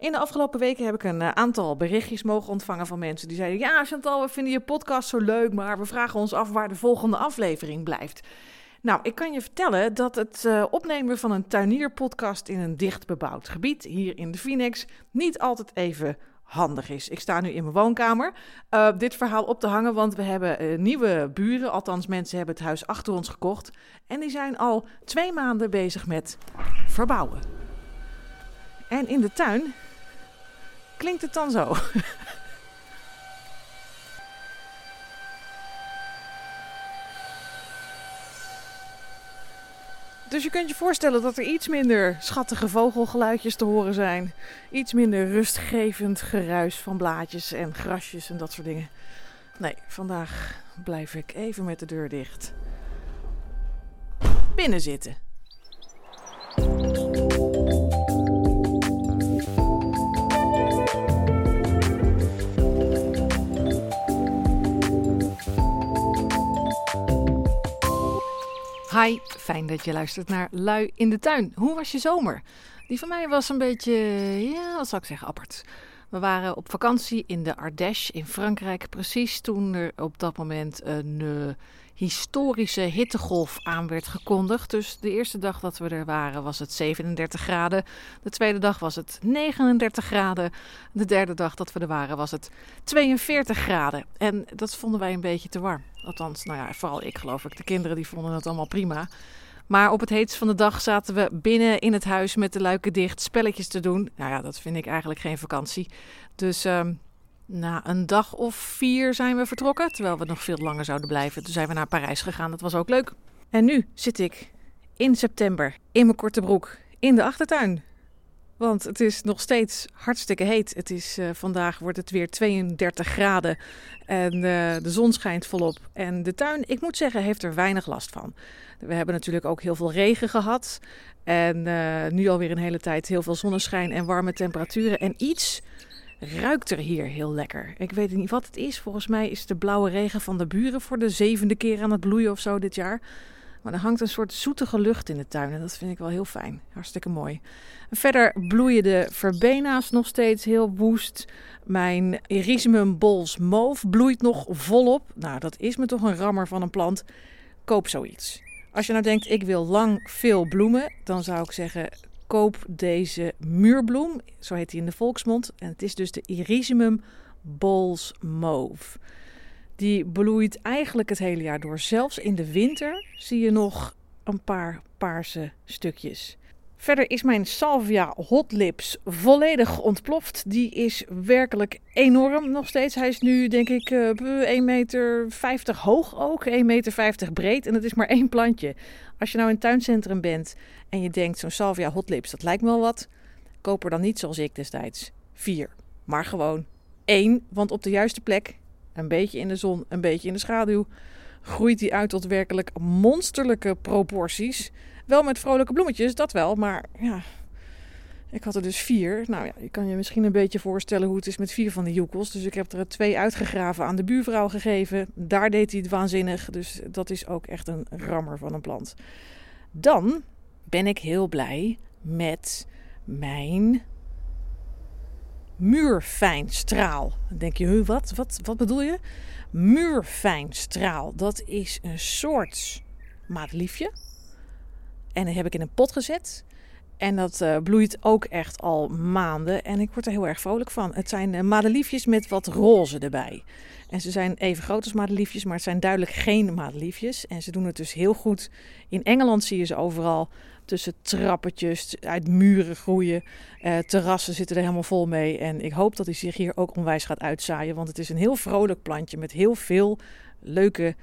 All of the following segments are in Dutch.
In de afgelopen weken heb ik een eh, aantal berichtjes mogen ontvangen van mensen die zeiden: Ja, Chantal, we vinden je podcast zo leuk, maar we vragen ons af waar de volgende aflevering blijft. Nou, ik kan je vertellen dat het uh, opnemen van een tuinierpodcast in een dicht bebouwd gebied hier in de Phoenix niet altijd even handig is. Ik sta nu in mijn woonkamer uh, dit verhaal op te hangen, want we hebben nieuwe buren. Althans, mensen hebben het huis achter ons gekocht. En die zijn al twee maanden bezig met verbouwen. En in de tuin klinkt het dan zo. Dus je kunt je voorstellen dat er iets minder schattige vogelgeluidjes te horen zijn. Iets minder rustgevend geruis van blaadjes en grasjes en dat soort dingen. Nee, vandaag blijf ik even met de deur dicht. Binnen zitten. Fijn dat je luistert naar Lui in de Tuin. Hoe was je zomer? Die van mij was een beetje, ja, wat zou ik zeggen, apart. We waren op vakantie in de Ardèche in Frankrijk, precies toen er op dat moment een uh, historische hittegolf aan werd gekondigd. Dus de eerste dag dat we er waren was het 37 graden. De tweede dag was het 39 graden. De derde dag dat we er waren was het 42 graden. En dat vonden wij een beetje te warm. Althans, nou ja, vooral ik geloof ik. De kinderen die vonden het allemaal prima. Maar op het heetst van de dag zaten we binnen in het huis met de luiken dicht spelletjes te doen. Nou ja, dat vind ik eigenlijk geen vakantie. Dus um, na een dag of vier zijn we vertrokken, terwijl we nog veel langer zouden blijven. Toen zijn we naar Parijs gegaan, dat was ook leuk. En nu zit ik in september in mijn korte broek in de achtertuin. Want het is nog steeds hartstikke heet. Het is, uh, vandaag wordt het weer 32 graden en uh, de zon schijnt volop. En de tuin, ik moet zeggen, heeft er weinig last van. We hebben natuurlijk ook heel veel regen gehad. En uh, nu alweer een hele tijd heel veel zonneschijn en warme temperaturen. En iets ruikt er hier heel lekker. Ik weet niet wat het is. Volgens mij is de blauwe regen van de buren voor de zevende keer aan het bloeien of zo dit jaar. Maar er hangt een soort zoetige lucht in de tuin en dat vind ik wel heel fijn. Hartstikke mooi. Verder bloeien de verbena's nog steeds heel woest. Mijn Erysimum bols mauve bloeit nog volop. Nou, dat is me toch een rammer van een plant. Koop zoiets. Als je nou denkt, ik wil lang veel bloemen, dan zou ik zeggen, koop deze muurbloem. Zo heet hij in de volksmond. En het is dus de Erysimum bols mauve. Die bloeit eigenlijk het hele jaar door. Zelfs in de winter zie je nog een paar paarse stukjes. Verder is mijn Salvia Hot Lips volledig ontploft. Die is werkelijk enorm nog steeds. Hij is nu denk ik uh, 1,50 meter hoog ook, 1,50 meter breed. En het is maar één plantje. Als je nou in een tuincentrum bent en je denkt zo'n Salvia Hot Lips, dat lijkt me wel wat. Koop er dan niet zoals ik destijds vier, maar gewoon één. Want op de juiste plek een beetje in de zon, een beetje in de schaduw, groeit hij uit tot werkelijk monsterlijke proporties. Wel met vrolijke bloemetjes, dat wel, maar ja, ik had er dus vier. Nou ja, je kan je misschien een beetje voorstellen hoe het is met vier van die joekels. Dus ik heb er twee uitgegraven aan de buurvrouw gegeven. Daar deed hij het waanzinnig. Dus dat is ook echt een rammer van een plant. Dan ben ik heel blij met mijn muurfijnstraal. Dan denk je, wat, wat, wat bedoel je? Muurfijnstraal, dat is een soort madeliefje. En dat heb ik in een pot gezet. En dat uh, bloeit ook echt al maanden. En ik word er heel erg vrolijk van. Het zijn uh, madeliefjes met wat roze erbij. En ze zijn even groot als madeliefjes, maar het zijn duidelijk geen madeliefjes. En ze doen het dus heel goed. In Engeland zie je ze overal tussen trappetjes, uit muren groeien. Uh, terrassen zitten er helemaal vol mee. En ik hoop dat hij zich hier ook onwijs gaat uitzaaien. Want het is een heel vrolijk plantje met heel veel leuke,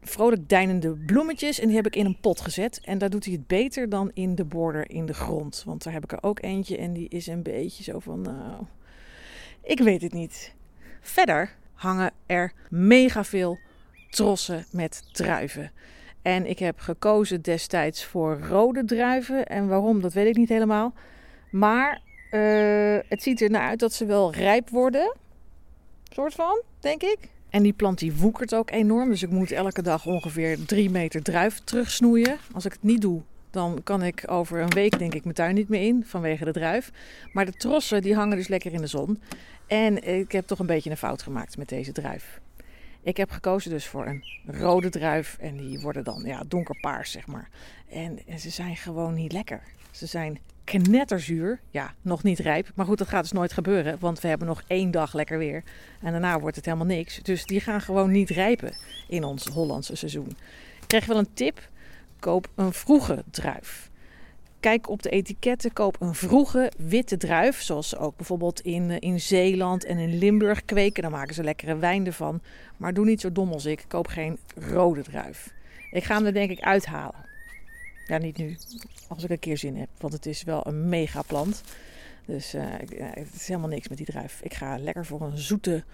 vrolijk deinende bloemetjes. En die heb ik in een pot gezet. En daar doet hij het beter dan in de border in de grond. Want daar heb ik er ook eentje en die is een beetje zo van, nou, ik weet het niet. Verder hangen er mega veel trossen met druiven. En ik heb gekozen destijds voor rode druiven. En waarom, dat weet ik niet helemaal. Maar uh, het ziet er naar uit dat ze wel rijp worden. Soort van, denk ik. En die plant die woekert ook enorm. Dus ik moet elke dag ongeveer drie meter druif terugsnoeien. Als ik het niet doe, dan kan ik over een week denk ik mijn tuin niet meer in vanwege de druif. Maar de trossen die hangen dus lekker in de zon. En ik heb toch een beetje een fout gemaakt met deze druif. Ik heb gekozen dus voor een rode druif en die worden dan ja, donkerpaars zeg maar. En, en ze zijn gewoon niet lekker. Ze zijn knetterzuur. Ja, nog niet rijp. Maar goed, dat gaat dus nooit gebeuren. Want we hebben nog één dag lekker weer. En daarna wordt het helemaal niks. Dus die gaan gewoon niet rijpen in ons Hollandse seizoen. Ik krijg wel een tip. Koop een vroege druif. Kijk op de etiketten, koop een vroege witte druif. Zoals ze ook bijvoorbeeld in, eh, in Zeeland en in Limburg kweken. Dan maken ze lekkere wijn ervan. Maar doe niet zo dom als ik. Koop geen rode druif. Ik ga hem er denk ik uithalen. Ja, niet nu. Als ik een keer zin heb. Want het is wel een mega plant. Dus uh, het is helemaal niks met die druif. Ik ga lekker voor een zoete,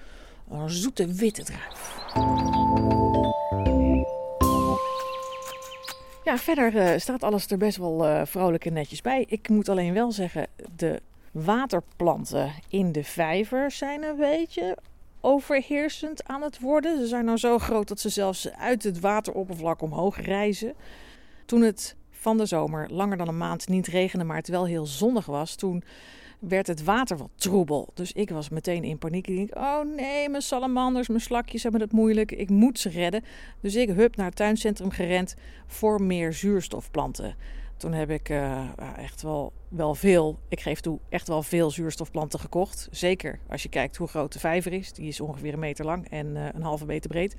een zoete witte druif. Ja, verder uh, staat alles er best wel uh, vrolijk en netjes bij. Ik moet alleen wel zeggen, de waterplanten in de vijver zijn een beetje overheersend aan het worden. Ze zijn nou zo groot dat ze zelfs uit het wateroppervlak omhoog reizen. Toen het van de zomer langer dan een maand niet regende, maar het wel heel zonnig was, toen werd het water wat troebel. Dus ik was meteen in paniek. Ik denk, oh nee, mijn salamanders, mijn slakjes hebben het moeilijk. Ik moet ze redden. Dus ik hup naar het tuincentrum gerend voor meer zuurstofplanten. Toen heb ik uh, echt wel, wel veel, ik geef toe, echt wel veel zuurstofplanten gekocht. Zeker als je kijkt hoe groot de vijver is. Die is ongeveer een meter lang en uh, een halve meter breed.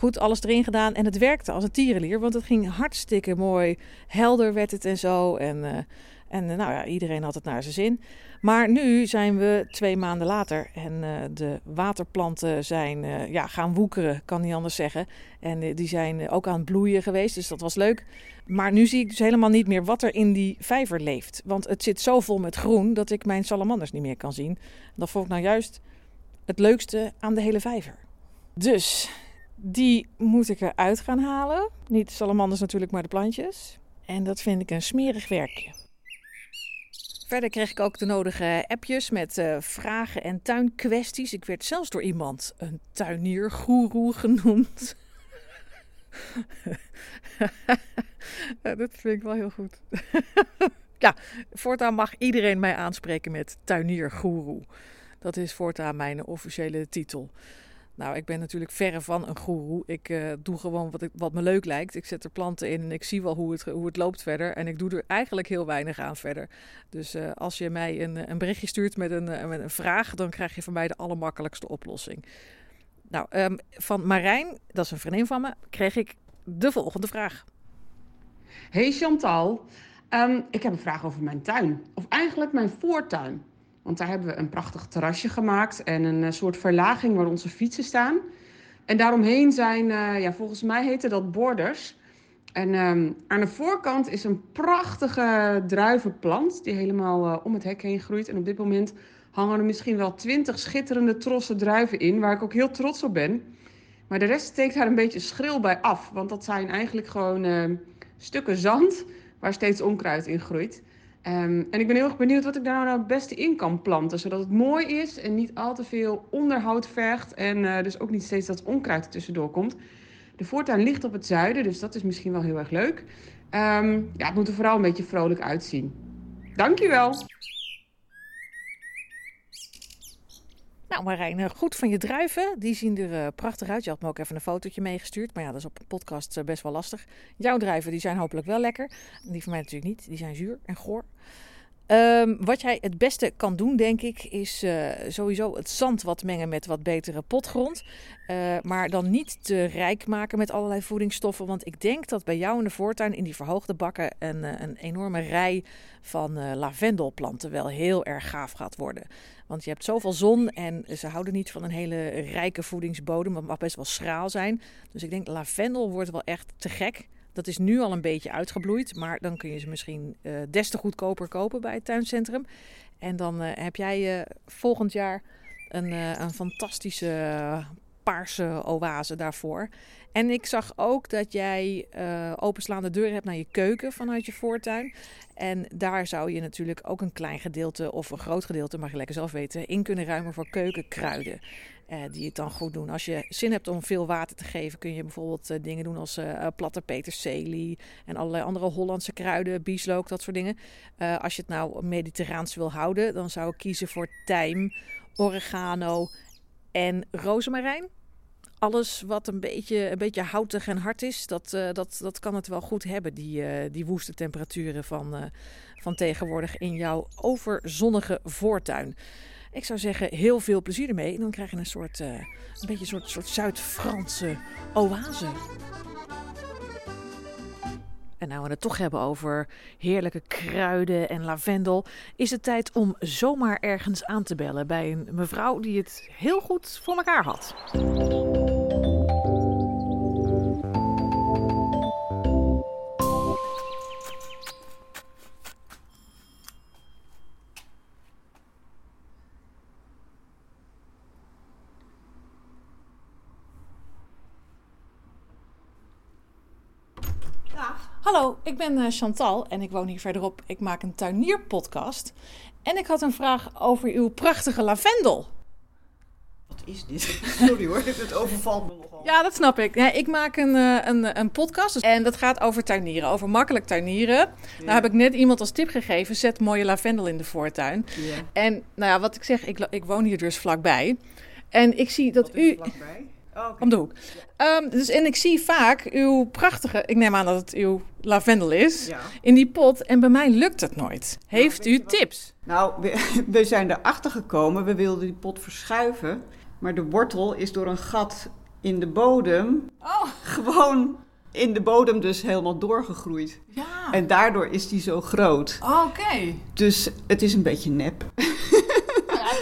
Goed, alles erin gedaan en het werkte als een tierenlier. Want het ging hartstikke mooi. Helder werd het en zo. En, uh, en nou ja, iedereen had het naar zijn zin. Maar nu zijn we twee maanden later en uh, de waterplanten zijn ja, gaan woekeren, kan niet anders zeggen. En die zijn ook aan het bloeien geweest, dus dat was leuk. Maar nu zie ik dus helemaal niet meer wat er in die vijver leeft. Want het zit zo vol met groen dat ik mijn salamanders niet meer kan zien. Dat vond ik nou juist het leukste aan de hele vijver. Dus die moet ik eruit gaan halen. Niet de salamanders natuurlijk, maar de plantjes. En dat vind ik een smerig werkje. Verder kreeg ik ook de nodige appjes met uh, vragen en tuinkwesties. Ik werd zelfs door iemand een tuiniergoeroe genoemd. dat vind ik wel heel goed. ja, voortaan mag iedereen mij aanspreken met tuiniergoeroe. Dat is voortaan mijn officiële titel. Nou, ik ben natuurlijk verre van een goeroe. Ik uh, doe gewoon wat, ik, wat me leuk lijkt. Ik zet er planten in en ik zie wel hoe het, hoe het loopt verder. En ik doe er eigenlijk heel weinig aan verder. Dus uh, als je mij een, een berichtje stuurt met een, met een vraag, dan krijg je van mij de allermakkelijkste oplossing. Nou, um, van Marijn, dat is een vriendin van me, kreeg ik de volgende vraag. Hey Chantal, um, ik heb een vraag over mijn tuin. Of eigenlijk mijn voortuin. Want daar hebben we een prachtig terrasje gemaakt en een eh, soort verlaging waar onze fietsen staan. En daaromheen zijn, uh, ja, volgens mij heette dat borders. En um, aan de voorkant is een prachtige druivenplant die helemaal uh, om het hek heen groeit. En op dit moment hangen er misschien wel twintig schitterende trossen druiven in, waar ik ook heel trots op ben. Maar de rest steekt daar een beetje schril bij af, want dat zijn eigenlijk gewoon uh, stukken zand waar steeds onkruid in groeit. Um, en ik ben heel erg benieuwd wat ik daar nou het beste in kan planten. Zodat het mooi is en niet al te veel onderhoud vergt. En uh, dus ook niet steeds dat onkruid er tussendoor komt. De voortuin ligt op het zuiden, dus dat is misschien wel heel erg leuk. Um, ja, het moet er vooral een beetje vrolijk uitzien. Dankjewel. Nou Marijn, goed van je druiven. Die zien er uh, prachtig uit. Je had me ook even een fotootje meegestuurd. Maar ja, dat is op een podcast uh, best wel lastig. Jouw druiven die zijn hopelijk wel lekker. Die van mij natuurlijk niet. Die zijn zuur en goor. Um, wat jij het beste kan doen, denk ik, is uh, sowieso het zand wat mengen met wat betere potgrond. Uh, maar dan niet te rijk maken met allerlei voedingsstoffen. Want ik denk dat bij jou in de voortuin, in die verhoogde bakken, een, een enorme rij van lavendelplanten wel heel erg gaaf gaat worden. Want je hebt zoveel zon en ze houden niet van een hele rijke voedingsbodem. Het mag best wel schraal zijn. Dus ik denk lavendel wordt wel echt te gek. Dat is nu al een beetje uitgebloeid, maar dan kun je ze misschien uh, des te goedkoper kopen bij het tuincentrum. En dan uh, heb jij uh, volgend jaar een, een fantastische paarse oase daarvoor. En ik zag ook dat jij openslaande deuren hebt naar je keuken vanuit je voortuin. En daar zou je natuurlijk ook een klein gedeelte of een groot gedeelte, mag je lekker zelf weten, in kunnen ruimen voor keukenkruiden. Uh, die het dan goed doen. Als je zin hebt om veel water te geven, kun je bijvoorbeeld uh, dingen doen als uh, platte peterselie en allerlei andere Hollandse kruiden, bieslook, dat soort dingen. als je het nou mediterraans wil houden, dan zou ik kiezen voor tijm, oregano en rozemarijn alles wat een beetje, een beetje houtig en hard is, dat, dat, dat kan het wel goed hebben, die, die woeste temperaturen van, van tegenwoordig in jouw overzonnige voortuin. Ik zou zeggen, heel veel plezier ermee. En dan krijg je een soort, een beetje soort, soort Zuid-Franse oase. En nou we het toch hebben over heerlijke kruiden en lavendel, is het tijd om zomaar ergens aan te bellen bij een mevrouw die het heel goed voor elkaar had. Hallo, ik ben uh, Chantal en ik woon hier verderop. Ik maak een tuinierpodcast. En ik had een vraag over uw prachtige lavendel. Wat is dit? Sorry hoor, het overvalt me nogal. Ja, dat snap ik. Ja, ik maak een, uh, een, een podcast en dat gaat over tuinieren, over makkelijk tuinieren. Ja. Nou heb ik net iemand als tip gegeven, zet mooie lavendel in de voortuin. Ja. En nou ja, wat ik zeg, ik, ik woon hier dus vlakbij. En ik zie dat u... Vlakbij? Oh, okay. Om de hoek. Um, dus, en ik zie vaak uw prachtige, ik neem aan dat het uw lavendel is, ja. in die pot. En bij mij lukt het nooit. Heeft nou, u tips? Nou, we, we, zijn erachter gekomen. We wilden die pot verschuiven. Maar de wortel is door een gat in de bodem oh. gewoon in de bodem dus helemaal doorgegroeid. Ja. En daardoor is die zo groot. Oh, Oké. Okay. Dus het is een beetje nep.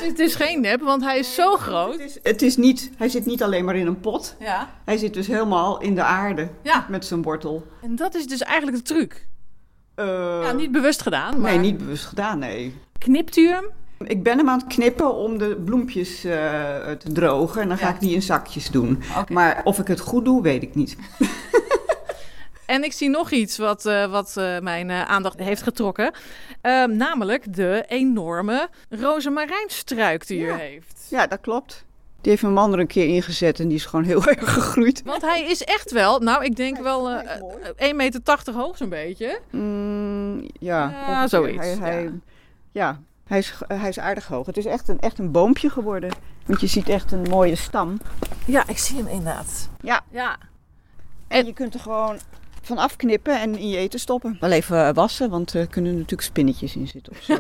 Het is geen nep, want hij is zo groot. Het is, het is niet, hij zit niet alleen maar in een pot. Ja. Hij zit dus helemaal in de aarde ja. met zijn wortel. En dat is dus eigenlijk de truc. Uh, ja, niet bewust gedaan. Maar... Nee, niet bewust gedaan, nee. Knipt u hem? Ik ben hem aan het knippen om de bloempjes uh, te drogen. En dan ga Ja. ik die in zakjes doen. Maar of ik het goed doe, weet ik niet. En ik zie nog iets wat, uh, wat uh, mijn uh, aandacht heeft getrokken. Ehm, namelijk de enorme rozemarijnstruik die u Ja. heeft. Ja, dat klopt. Die heeft mijn man er een keer ingezet en die is gewoon heel erg gegroeid. Want hij is echt wel, nou ik denk wel hij is eh, mooi. eh, 1,80 meter hoog zo'n beetje. Mm, ja, zoiets, Hij, hij, ja. ja, hij is, hij is aardig hoog. Het is echt een, echt een boompje geworden. Want je ziet echt een mooie stam. Ja, ik zie hem inderdaad. Ja. Ja. En je kunt er gewoon van afknippen en in je eten stoppen. Wel even eh, wassen, want er kunnen natuurlijk spinnetjes in zitten of zo.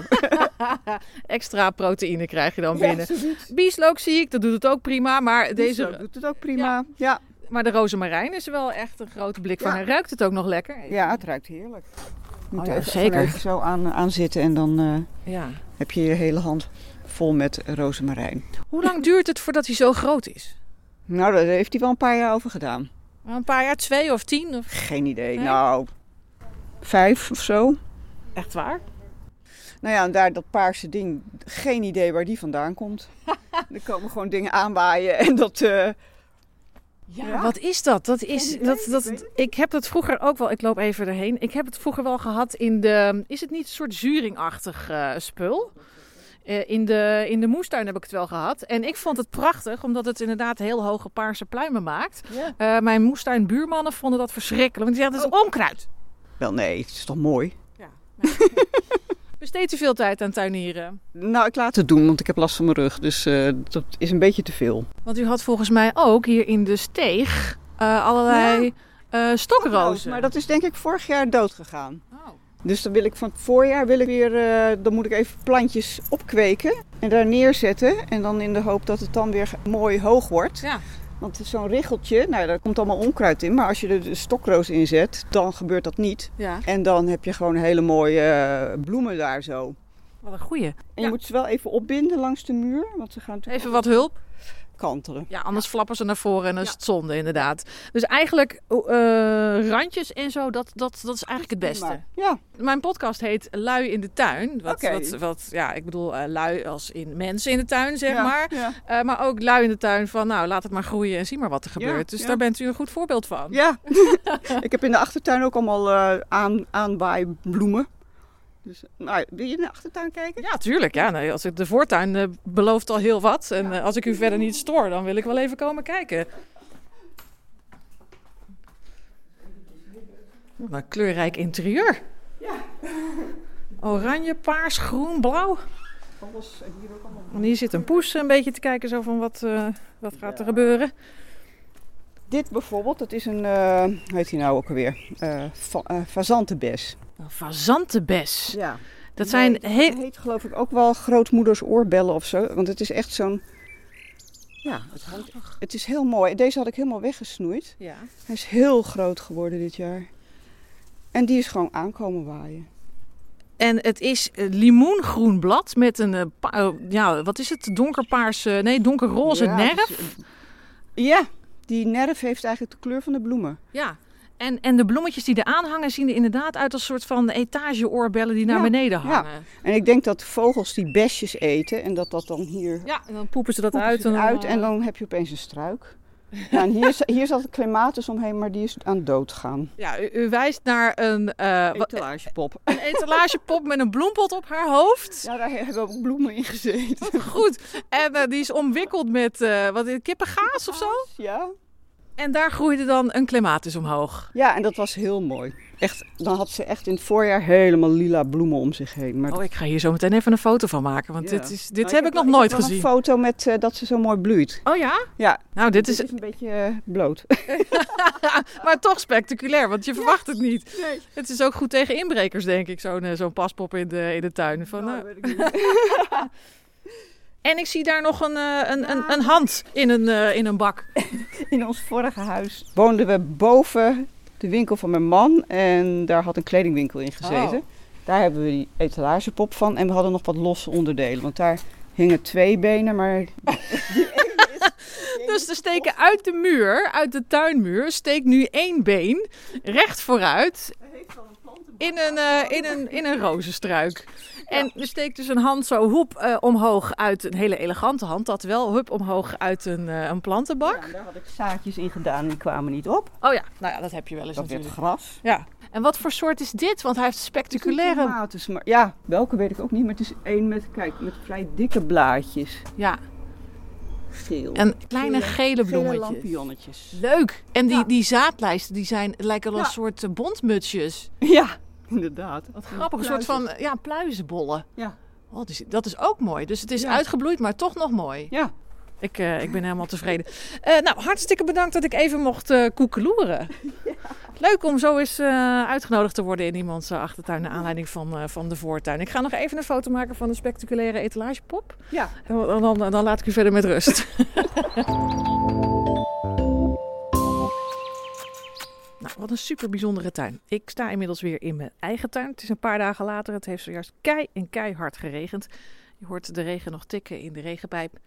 Extra proteïne krijg je dan Ja, binnen. zoiets. Bieslook zie ik, dat doet het ook prima. Maar, Deze deze, doet het ook prima. Ja, maar de rozemarijn is wel echt een grote blik van. Ja. En ruikt het ook nog lekker? ja het ruikt heerlijk. Je moet Oh ja, er even, zeker. even zo aan, aan zitten en dan eh, Ja. heb je je hele hand vol met rozemarijn. Hoe lang duurt het voordat hij zo groot is? Nou, daar heeft hij wel een paar jaar over gedaan. Een paar jaar, twee of tien? Of... Geen idee. Nee? Nou, vijf of zo. Echt waar? Nou ja, en daar dat paarse ding, geen idee waar die vandaan komt. er komen gewoon dingen aanwaaien en dat... eh, Ja, Ja? wat is dat? Dat is, idee, dat, ik dat, ik heb het vroeger ook wel, ik loop even erheen. Ik heb het vroeger wel gehad in de, is het niet een soort zuringachtig eh, spul? Eh, in, de, in de moestuin heb ik het wel gehad. En ik vond het prachtig, omdat het inderdaad heel hoge paarse pluimen maakt. ja. Eh, mijn moestuinbuurmannen vonden dat verschrikkelijk. Want die zeiden, het is onkruid. Wel nee, het is toch mooi? Besteedt u veel tijd aan tuinieren? Nou, ik laat het doen, want ik heb last van mijn rug. Dus eh, dat is een beetje te veel. Want u had volgens mij ook hier in de steeg eh, allerlei eh stokrozen. Maar dat is denk ik vorig jaar dood gegaan. Dus dan wil ik van het voorjaar wil ik weer, eh, dan moet ik even plantjes opkweken en daar neerzetten. En dan in de hoop dat het dan weer mooi hoog wordt. Ja. Want zo'n richeltje, nou daar komt allemaal onkruid in. Maar als je er de stokroos in zet, dan gebeurt dat niet. ja, En dan heb je gewoon hele mooie eh, bloemen daar zo. wat een goeie. En Ja. je moet ze wel even opbinden langs de muur. Want ze gaan natuurlijk Even wat hulp. Kantelen. Ja, anders flappen ze naar voren en dan is het zonde inderdaad. Dus eigenlijk eh, randjes en zo, dat, dat, dat is eigenlijk het beste. Ja, Mijn podcast heet Lui in de tuin. Wat, wat, wat, ja, ik bedoel eh, lui als in mensen in de tuin, zeg ja, maar. Ja. Eh, maar ook lui in de tuin van, nou, laat het maar groeien en zie maar wat er Ja, gebeurt. dus ja. daar bent u een goed voorbeeld van. Ja, ik heb in de achtertuin ook allemaal aan, aanwaaibloemen. Dus, nou, wil je in de achtertuin kijken? Ja, tuurlijk. Ja, nee, als ik, de voortuin eh, belooft al heel wat. En eh, als ik u verder niet stoor, dan wil ik wel even komen kijken. Wat een kleurrijk interieur. Ja. Oranje, paars, groen, blauw. Alles, en hier ook allemaal. En hier zit een poes een beetje te kijken zo van wat, eh, wat gaat er gebeuren. Dit bijvoorbeeld, dat is een, hoe heet die nou ook alweer? Fa- eh, fazantenbes. Een fazantenbes. Ja. Dat zijn Nee, heel... Het heet geloof ik ook wel grootmoeders oorbellen of zo. Want het is echt zo'n... Ja, het, hangt- het is heel mooi. Deze had ik helemaal weggesnoeid. Ja. Hij is heel groot geworden dit jaar. En die is gewoon aankomen waaien. En het is eh, limoengroen blad met een, eh, eh, ja, wat is het? Donkerpaars, eh, nee, donkerroze Ja, nerf. dus, ja, die nerf heeft eigenlijk de kleur van de bloemen. Ja. En, en de bloemetjes die er aan hangen zien er inderdaad uit als soort van etageoorbellen die naar Ja, beneden ja. hangen. En ik denk dat vogels die besjes eten en dat dat dan hier Ja, en dan poepen ze dat poepen uit. ze het dan, uit eh, en dan heb je opeens een struik. Ja, en hier, hier zat een clematis omheen, maar die is aan dood gegaan. Ja, u, u wijst naar een, eh, wat- Etalagepop. een etalagepop met een bloempot op haar hoofd. Ja, daar hebben ook bloemen in gezeten. Goed. En eh, die is omwikkeld met eh, wat kippengaas of zo. Ja. En daar groeide dan een clematis omhoog. ja, en dat was heel mooi. Echt, dan had ze echt in het voorjaar helemaal lila bloemen om zich heen. Maar Oh, ik ga hier zo meteen even een foto van maken, want Ja. dit, is, dit Nou, heb ik nog nooit gezien. een foto met eh, dat ze zo mooi bloeit. Oh ja? Ja, Nou, dit dit is, is een beetje eh, bloot. maar toch spectaculair, want je verwacht het niet. Nee. Het is ook goed tegen inbrekers, denk ik, zo'n eh, zo'n paspop in de, in de tuin. Van, Nou, nou, weet ik niet. En ik zie daar nog een, eh, een, een, een hand in een, eh, in een bak. In ons vorige huis woonden we boven de winkel van mijn man. En daar had een kledingwinkel in gezeten. Oh. Daar hebben we die etalagepop van. En we hadden nog wat losse onderdelen. Want daar hingen twee benen, maar... Dus er steken uit de muur, uit de tuinmuur, steekt nu één been recht vooruit in een, eh, in een, in een rozenstruik. En er steekt dus een hand zo hoep eh, omhoog uit, een hele elegante hand, dat wel, hup omhoog uit een, eh, een plantenbak. Ja, daar had ik zaadjes in gedaan die kwamen niet op. Oh ja, nou ja, dat heb je wel eens Dat natuurlijk. gras. Ja. En wat voor soort is dit? Want hij heeft spectaculaire... Tomates, maar ja, welke weet ik ook niet. Maar het is één met, kijk, met vrij dikke blaadjes. Ja, Geel. en kleine gele Gele bloemetjes. lampionnetjes. Leuk. En die, Ja. die zaadlijsten, die zijn, lijken wel Ja. een soort bondmutsjes. Ja, inderdaad. Wat grappig, een soort van ja, pluizenbollen. Ja. Oh, dat, is, dat is ook mooi. Dus het is Ja. uitgebloeid, maar toch nog mooi. Ja. Ik, eh, ik ben helemaal tevreden. Eh, nou, hartstikke bedankt dat ik even mocht eh koekeloeren. Leuk om zo eens eh, uitgenodigd te worden in iemands achtertuin... naar aanleiding van, eh, van de voortuin. Ik ga nog even een foto maken van de spectaculaire etalagepop. Ja. En dan, dan, dan laat ik u verder met rust. Nou, wat een super bijzondere tuin. Ik sta inmiddels weer in mijn eigen tuin. Het is een paar dagen later. Het heeft zojuist kei en keihard geregend. Je hoort de regen nog tikken in de regenpijp.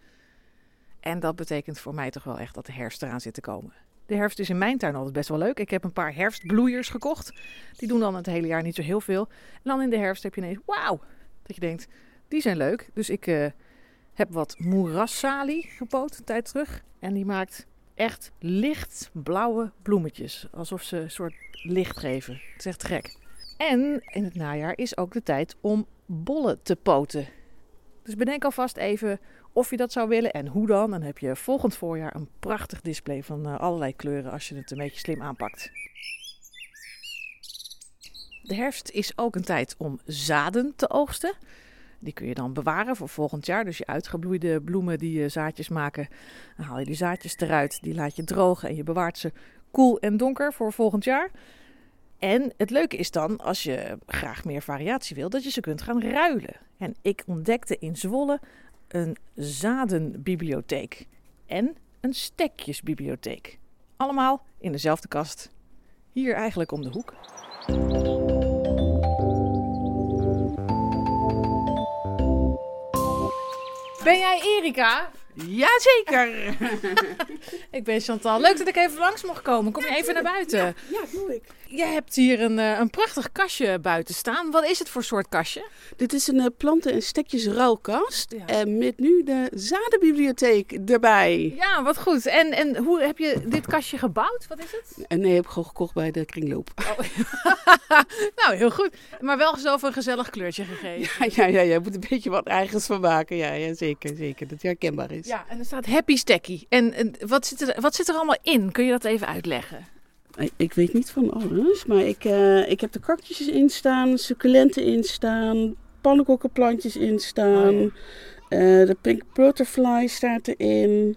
En dat betekent voor mij toch wel echt dat de herfst eraan zit te komen. De herfst is in mijn tuin altijd best wel leuk. Ik heb een paar herfstbloeiers gekocht. Die doen dan het hele jaar niet zo heel veel. En dan in de herfst heb je ineens, wauw, dat je denkt, die zijn leuk. Dus ik eh, heb wat moerassalie gepoot een tijd terug. En die maakt echt lichtblauwe bloemetjes. Alsof ze een soort licht geven. Het is echt gek. En in het najaar is ook de tijd om bollen te poten. Dus bedenk alvast even of je dat zou willen en hoe dan. Dan heb je volgend voorjaar een prachtig display van eh, allerlei kleuren als je het een beetje slim aanpakt. De herfst is ook een tijd om zaden te oogsten. Die kun je dan bewaren voor volgend jaar. Dus je uitgebloeide bloemen die eh, zaadjes maken, dan haal je die zaadjes eruit. Die laat je drogen en je bewaart ze koel en donker voor volgend jaar. En het leuke is dan, als je graag meer variatie wil, dat je ze kunt gaan ruilen. En ik ontdekte in Zwolle een zadenbibliotheek en een stekjesbibliotheek. Allemaal in dezelfde kast. Hier eigenlijk om de hoek. Ben jij Erika? Jazeker! Ik ben Chantal. Leuk dat ik even langs mocht komen. Kom je even naar buiten? Ja, doe ik. Je hebt hier een, eh, een prachtig kastje buiten staan. Wat is het voor soort kastje? Dit is een eh, planten- en stekjes ruilkast. Ja. En met nu de zadenbibliotheek erbij. Ja, wat goed. En, en hoe heb je dit kastje gebouwd? Wat is het? En nee, heb ik gewoon gekocht bij de kringloop. nou, heel goed. Maar wel zelf een gezellig kleurtje gegeven. Ja, ja, ja, je moet een beetje wat eigens van maken. Ja, ja zeker, zeker. Dat het herkenbaar is. Ja, en er staat Happy Stacky. En, en wat, zit er, wat zit er allemaal in? Kun je dat even uitleggen? Ik- Ik weet niet van alles, maar ik, eh, ik heb de cactusjes in staan, succulenten in staan, pannenkoekenplantjes in staan. Oh, Eh, de pink butterfly staat erin.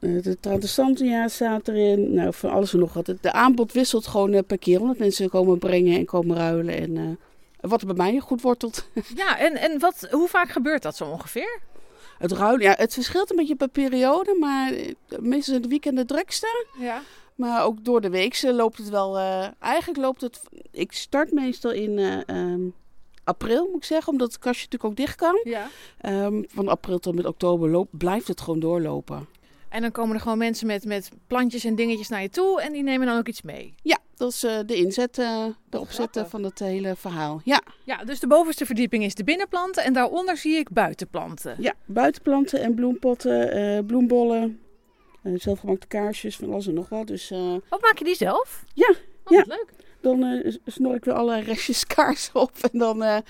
Eh, de Transantia staat erin. Nou, van alles en nog wat. De aanbod wisselt gewoon eh, per keer, omdat mensen komen brengen en komen ruilen. En eh, wat er bij mij goed wortelt. Ja, en, en wat, hoe vaak gebeurt dat zo ongeveer? Het ruilen, ja, het verschilt een beetje per periode, maar eh, meestal in de weekenden het drukste. Ja. Maar ook door de week loopt het wel. eh, eigenlijk loopt het. Ik start meestal in eh, ehm, april, moet ik zeggen, omdat het kastje natuurlijk ook dicht kan. ja. Ehm, van april tot met oktober loopt, blijft het gewoon doorlopen. En dan komen er gewoon mensen met, met plantjes en dingetjes naar je toe. En die nemen dan ook iets mee. Ja, dat is eh, de inzet, eh, de opzet van het hele verhaal. Ja, Ja, dus de bovenste verdieping is de binnenplanten. En daaronder zie ik buitenplanten. ja buitenplanten en bloempotten, eh, bloembollen, zelfgemaakte kaarsjes, van alles en nog wat. Dus Wat maak je die zelf? Ja, Oh, ja. leuk. dan snor ik weer alle restjes kaars op en dan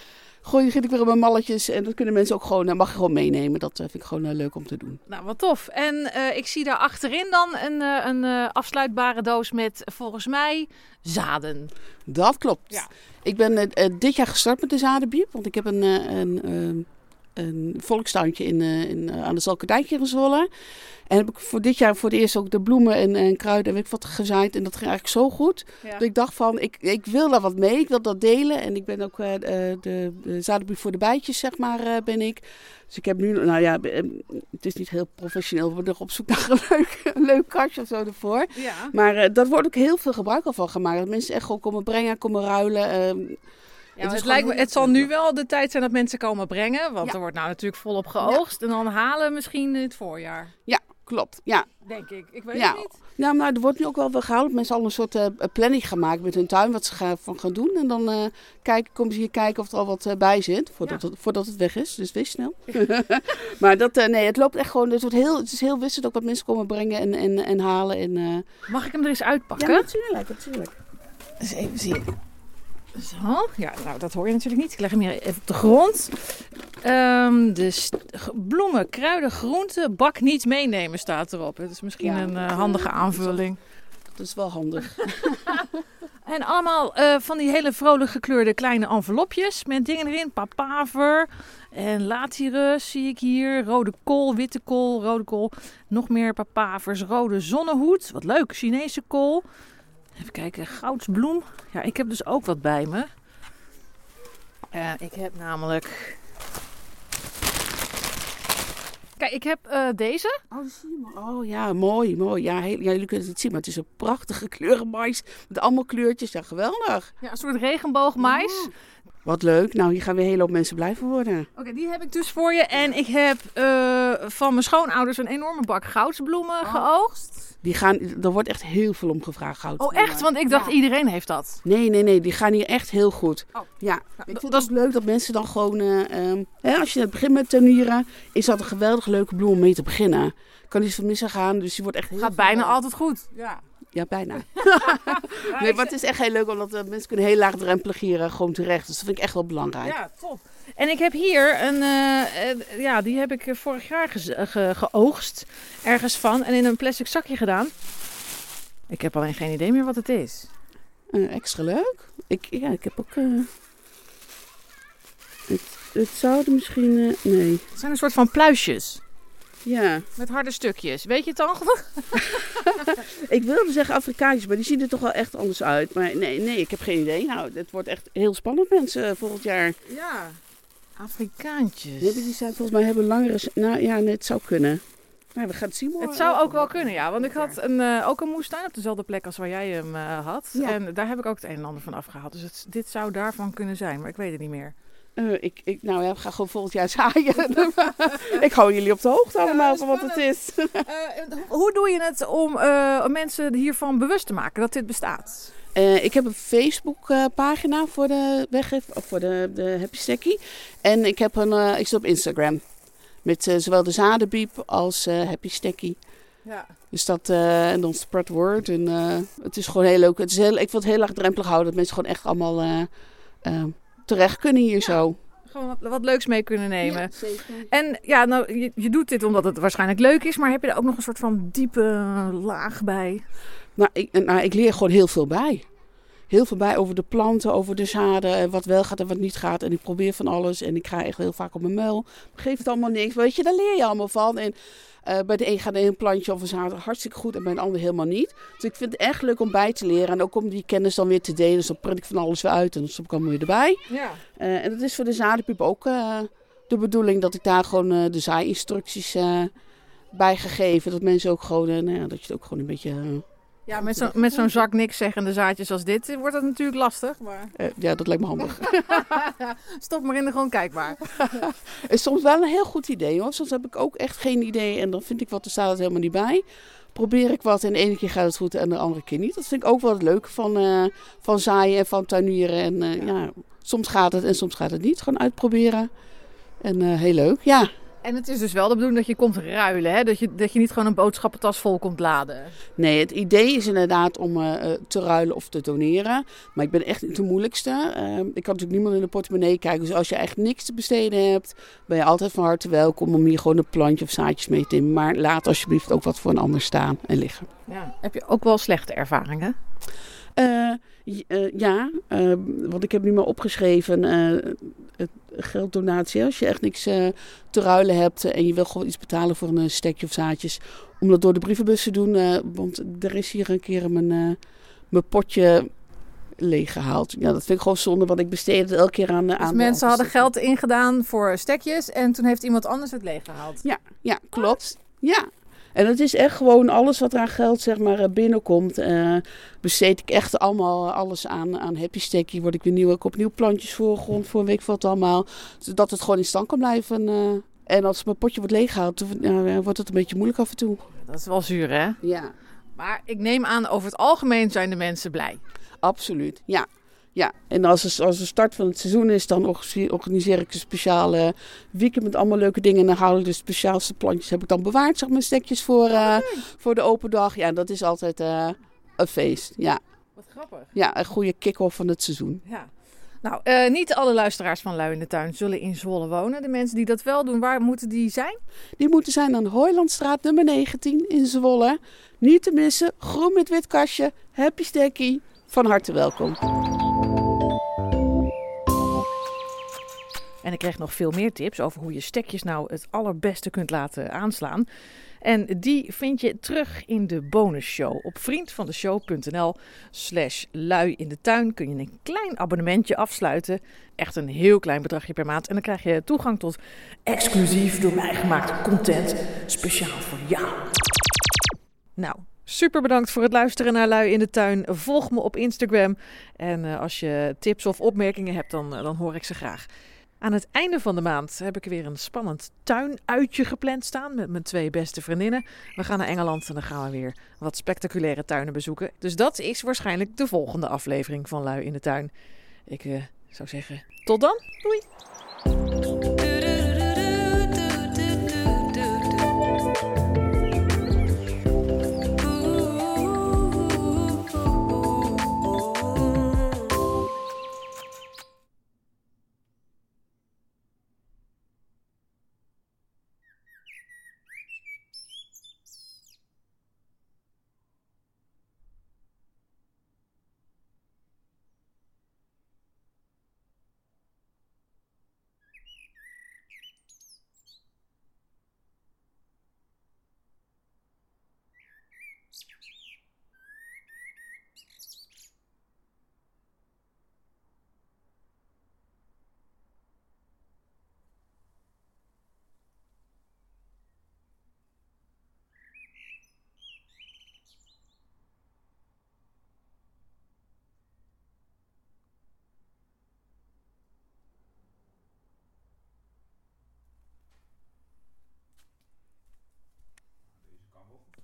gooi ik weer op mijn malletjes. En dat kunnen mensen ook gewoon, eh, mag je gewoon meenemen. Dat eh, vind ik gewoon eh, leuk om te doen. Nou, wat tof. En eh, ik zie daar achterin dan een, een afsluitbare doos met volgens mij zaden. Dat klopt. Ja. Ik ben dit jaar gestart met de zadenbiep. Want ik heb een, een, ehm, een volkstuintje in, eh, in, eh, aan de Zalkerdijkje in Zwolle. En heb ik voor dit jaar voor het eerst ook de bloemen en, en kruiden en weet ik wat gezaaid. En dat ging eigenlijk zo goed. Ja. Dat ik dacht van, ik, ik wil daar wat mee. Ik wil dat delen. En ik ben ook eh, de, de, voor de bijtjes, zeg maar, ben ik. Dus ik heb nu, nou ja, het is niet heel professioneel. We worden nog op zoek naar een leuk, een leuk kastje of zo ervoor. Ja. Maar eh, daar wordt ook heel veel gebruik al van gemaakt. Dat mensen echt gewoon komen brengen, komen ruilen. Ja, het, lijkt me, het zal nu wel de tijd zijn dat mensen komen brengen. Want Ja. er wordt nou natuurlijk volop geoogst. En dan halen misschien in het voorjaar. ja, klopt. Ja. Denk ik. Ik weet het niet. Ja, maar er wordt nu ook wel wel gehaald. dat Mensen al een soort eh, planning gemaakt met hun tuin, wat ze gaan, van gaan doen. En dan kijken, komen ze hier kijken of er al wat eh, bij zit, voordat, het, voordat het weg is. Dus wees snel. maar dat, nee, het loopt echt gewoon, het, wordt heel, het is heel wisselend ook wat mensen komen brengen en, en, en halen. En, Mag ik hem er eens uitpakken? Ja, natuurlijk, natuurlijk. Eens even zien. Zo, ja, nou dat hoor je natuurlijk niet. Ik leg hem hier even op de grond. Ehm, g- bloemen, kruiden, groenten, bak niet meenemen staat erop. Het is misschien Ja, een eh, dat, handige eh, aanvulling. Dat is wel handig. En allemaal eh, van die hele vrolijk gekleurde kleine envelopjes met dingen erin. Papaver en latyrus zie ik hier. Rode kool, witte kool, rode kool. Nog meer papavers, rode zonnehoed. Wat leuk, Chinese kool. Even kijken, goudsbloem. Ja, ik heb dus ook wat bij me. En ik heb namelijk... Kijk, ik heb eh, deze. Oh, zie je maar. Oh ja, mooi, mooi. Ja, heel, ja, jullie kunnen het niet zien, maar het is een prachtige kleurenmais. Met allemaal kleurtjes. Ja, geweldig. Ja, een soort regenboogmais. Wat leuk. Nou, hier gaan weer een hele hoop mensen blij van worden. Oké, die heb ik dus voor je. En ik heb eh, van mijn schoonouders een enorme bak goudsbloemen geoogst. Die gaan, er wordt echt heel veel om gevraagd. goud. Oh, echt? Want ik dacht iedereen heeft dat. Nee, nee, nee. Die gaan hier echt heel goed. Oh. Ja, ik dat- vind dat het ook leuk dat mensen dan gewoon... eh, ehm, hè, als je net begint met tuinieren, is dat een geweldig leuke bloem om mee te beginnen. Kan niet van missen gaan, dus die wordt echt Gaat veel- bijna altijd goed. Ja. Ja, bijna. nee, maar het is echt heel leuk, omdat eh, mensen kunnen heel laagdrempelig hier eh, gewoon terecht. Dus dat vind ik echt wel belangrijk. Ja, top. En ik heb hier een, eh, eh, ja, die heb ik vorig jaar ge- geoogst. Ergens van en in een plastic zakje gedaan. Ik heb alleen geen idee meer wat het is. Extra leuk. Ik, ja, ik heb ook... het, het zouden misschien... eh, nee. Het zijn een soort van pluisjes. Ja. Met harde stukjes. Weet je het dan? goed? Ik wilde zeggen Afrikaantjes, maar die zien er toch wel echt anders uit. Maar nee, nee, ik heb geen idee. Nou, het wordt echt heel spannend mensen eh, volgend jaar. Ja. Afrikaantjes. Nee, die zijn volgens mij hebben langere... Nou ja, nee, het zou kunnen. Nou, we gaan het zien morgen. Het zou ook wel kunnen, ja. Want ik had een, eh, ook een moestuin op dezelfde plek als waar jij hem had. Ja. En daar heb ik ook het een en ander van afgehaald. Dus het, dit zou daarvan kunnen zijn, maar ik weet het niet meer. Uh, ik, ik, nou ja, we gaan gewoon volgend jaar zaaien. ik hou jullie op de hoogte allemaal van wat het is. uh, hoe doe je het om uh, mensen hiervan bewust te maken dat dit bestaat? ik heb een Facebook pagina voor de weggeef, voor de, de Happy Stacky. En ik, heb een, ik zit op Instagram. Met zowel de zadenbiep als Happy Stacky. Ja. Dus dat, en dan spread word. En het is gewoon heel leuk. Het is heel, ik wil het heel laagdrempelig houden. Dat mensen gewoon echt allemaal terecht kunnen hier zo. Gewoon wat, wat, leuks mee kunnen nemen. Ja, zeker. En ja, nou, je, je, doet dit omdat het waarschijnlijk leuk is, maar heb je er ook nog een soort van diepe laag bij? Nou ik, nou, ik leer gewoon heel veel bij. Heel veel bij over de planten, over de zaden, wat wel gaat en wat niet gaat. En ik probeer van alles en ik ga echt heel vaak op mijn muil. Geef het allemaal niks, weet je, daar leer je allemaal van. En uh, bij de een gaat een plantje of een zaad hartstikke goed en bij de ander helemaal niet. Dus ik vind het echt leuk om bij te leren en ook om die kennis dan weer te delen. Dus dan print ik van alles weer uit en dan stop ik allemaal weer erbij. Ja. Uh, en dat is voor de zadenpiep ook de bedoeling dat ik daar gewoon de zaainstructies bij gegeven. Dat mensen ook gewoon, nou ja, dat je het ook gewoon een beetje ja, met zo'n met zo'n zak niks zeggende zaadjes als dit wordt dat natuurlijk lastig. Maar... Uh, ja, dat lijkt me handig. Stop maar in de gewoon kijkbaar. is soms wel een heel goed idee hoor. Soms heb ik ook echt geen idee en dan vind ik wat, er staat het helemaal niet bij. Probeer ik wat en de ene keer gaat het goed en de andere keer niet. Dat vind ik ook wel het leuke van, uh, van zaaien en van tuinieren. En uh, ja. ja. soms gaat het en soms gaat het niet. Gewoon uitproberen. En heel leuk, ja. En het is dus wel de bedoeling dat je komt ruilen, hè? Dat, je, dat je niet gewoon een boodschappentas vol komt laden. Nee, het idee is inderdaad om uh, te ruilen of te doneren. Maar ik ben echt niet de moeilijkste. Uh, ik kan natuurlijk niemand in de portemonnee kijken. Dus als je echt niks te besteden hebt, ben je altijd van harte welkom om hier gewoon een plantje of zaadjes mee te nemen. Maar laat alsjeblieft ook wat voor een ander staan en liggen. Ja. Heb je ook wel slechte ervaringen? Uh, ja, uh, want ik heb nu maar opgeschreven gelddonatie. Als je echt niks te ruilen hebt en je wil gewoon iets betalen voor een stekje of zaadjes. Om dat door de brievenbus te doen. want er is hier een keer mijn, mijn potje leeggehaald. Ja, dat vind ik gewoon zonde, want ik besteed het elke keer aan... Dus aan mensen hadden geld ingedaan voor stekjes en toen heeft iemand anders het leeggehaald? Ja, ja klopt. Ja, en het is echt gewoon alles wat er aan geld zeg maar, eh, binnenkomt. Uh, besteed ik echt allemaal alles aan, aan Happy Stacky. Word ik weer nieuw, ik opnieuw plantjes voor grond voor een week wat allemaal. Zodat het gewoon in stand kan blijven. Uh, en als mijn potje wordt leeggehaald, uh, wordt het een beetje moeilijk af en toe. Dat is wel zuur, hè? Ja. Maar ik neem aan, over het algemeen zijn de mensen blij. Absoluut, ja. Ja, en als, het, als de start van het seizoen is, dan organiseer ik een speciale weekend met allemaal leuke dingen. En dan haal ik de speciaalste plantjes, heb ik dan bewaard, zeg maar, stekjes voor, uh, voor de open dag. Ja, dat is altijd uh, een feest, ja. Wat grappig. Ja, een goede kick-off van het seizoen. Ja. Nou, uh, niet alle luisteraars van Lui in de Tuin zullen in Zwolle wonen. De mensen die dat wel doen, waar moeten die zijn? Die moeten zijn aan de Hooilandstraat nummer 19 in Zwolle. Niet te missen, groen met wit kastje, happy stekkie. Van harte welkom. En ik kreeg nog veel meer tips over hoe je stekjes nou het allerbeste kunt laten aanslaan. En die vind je terug in de bonusshow. Op vriendvandeshow.nl slash lui in de tuin kun je een klein abonnementje afsluiten. Echt een heel klein bedragje per maand. En dan krijg je toegang tot exclusief door mij gemaakte content. Speciaal voor jou. Nou, Super bedankt voor het luisteren naar Lui in de Tuin. Volg me op Instagram. En uh, als je tips of opmerkingen hebt, dan, uh, dan hoor ik ze graag. Aan het einde van de maand heb ik weer een spannend tuinuitje gepland staan met mijn twee beste vriendinnen. We gaan naar Engeland en dan gaan we weer wat spectaculaire tuinen bezoeken. Dus dat is waarschijnlijk de volgende aflevering van Lui in de Tuin. Ik uh, zou zeggen, tot dan. Doei!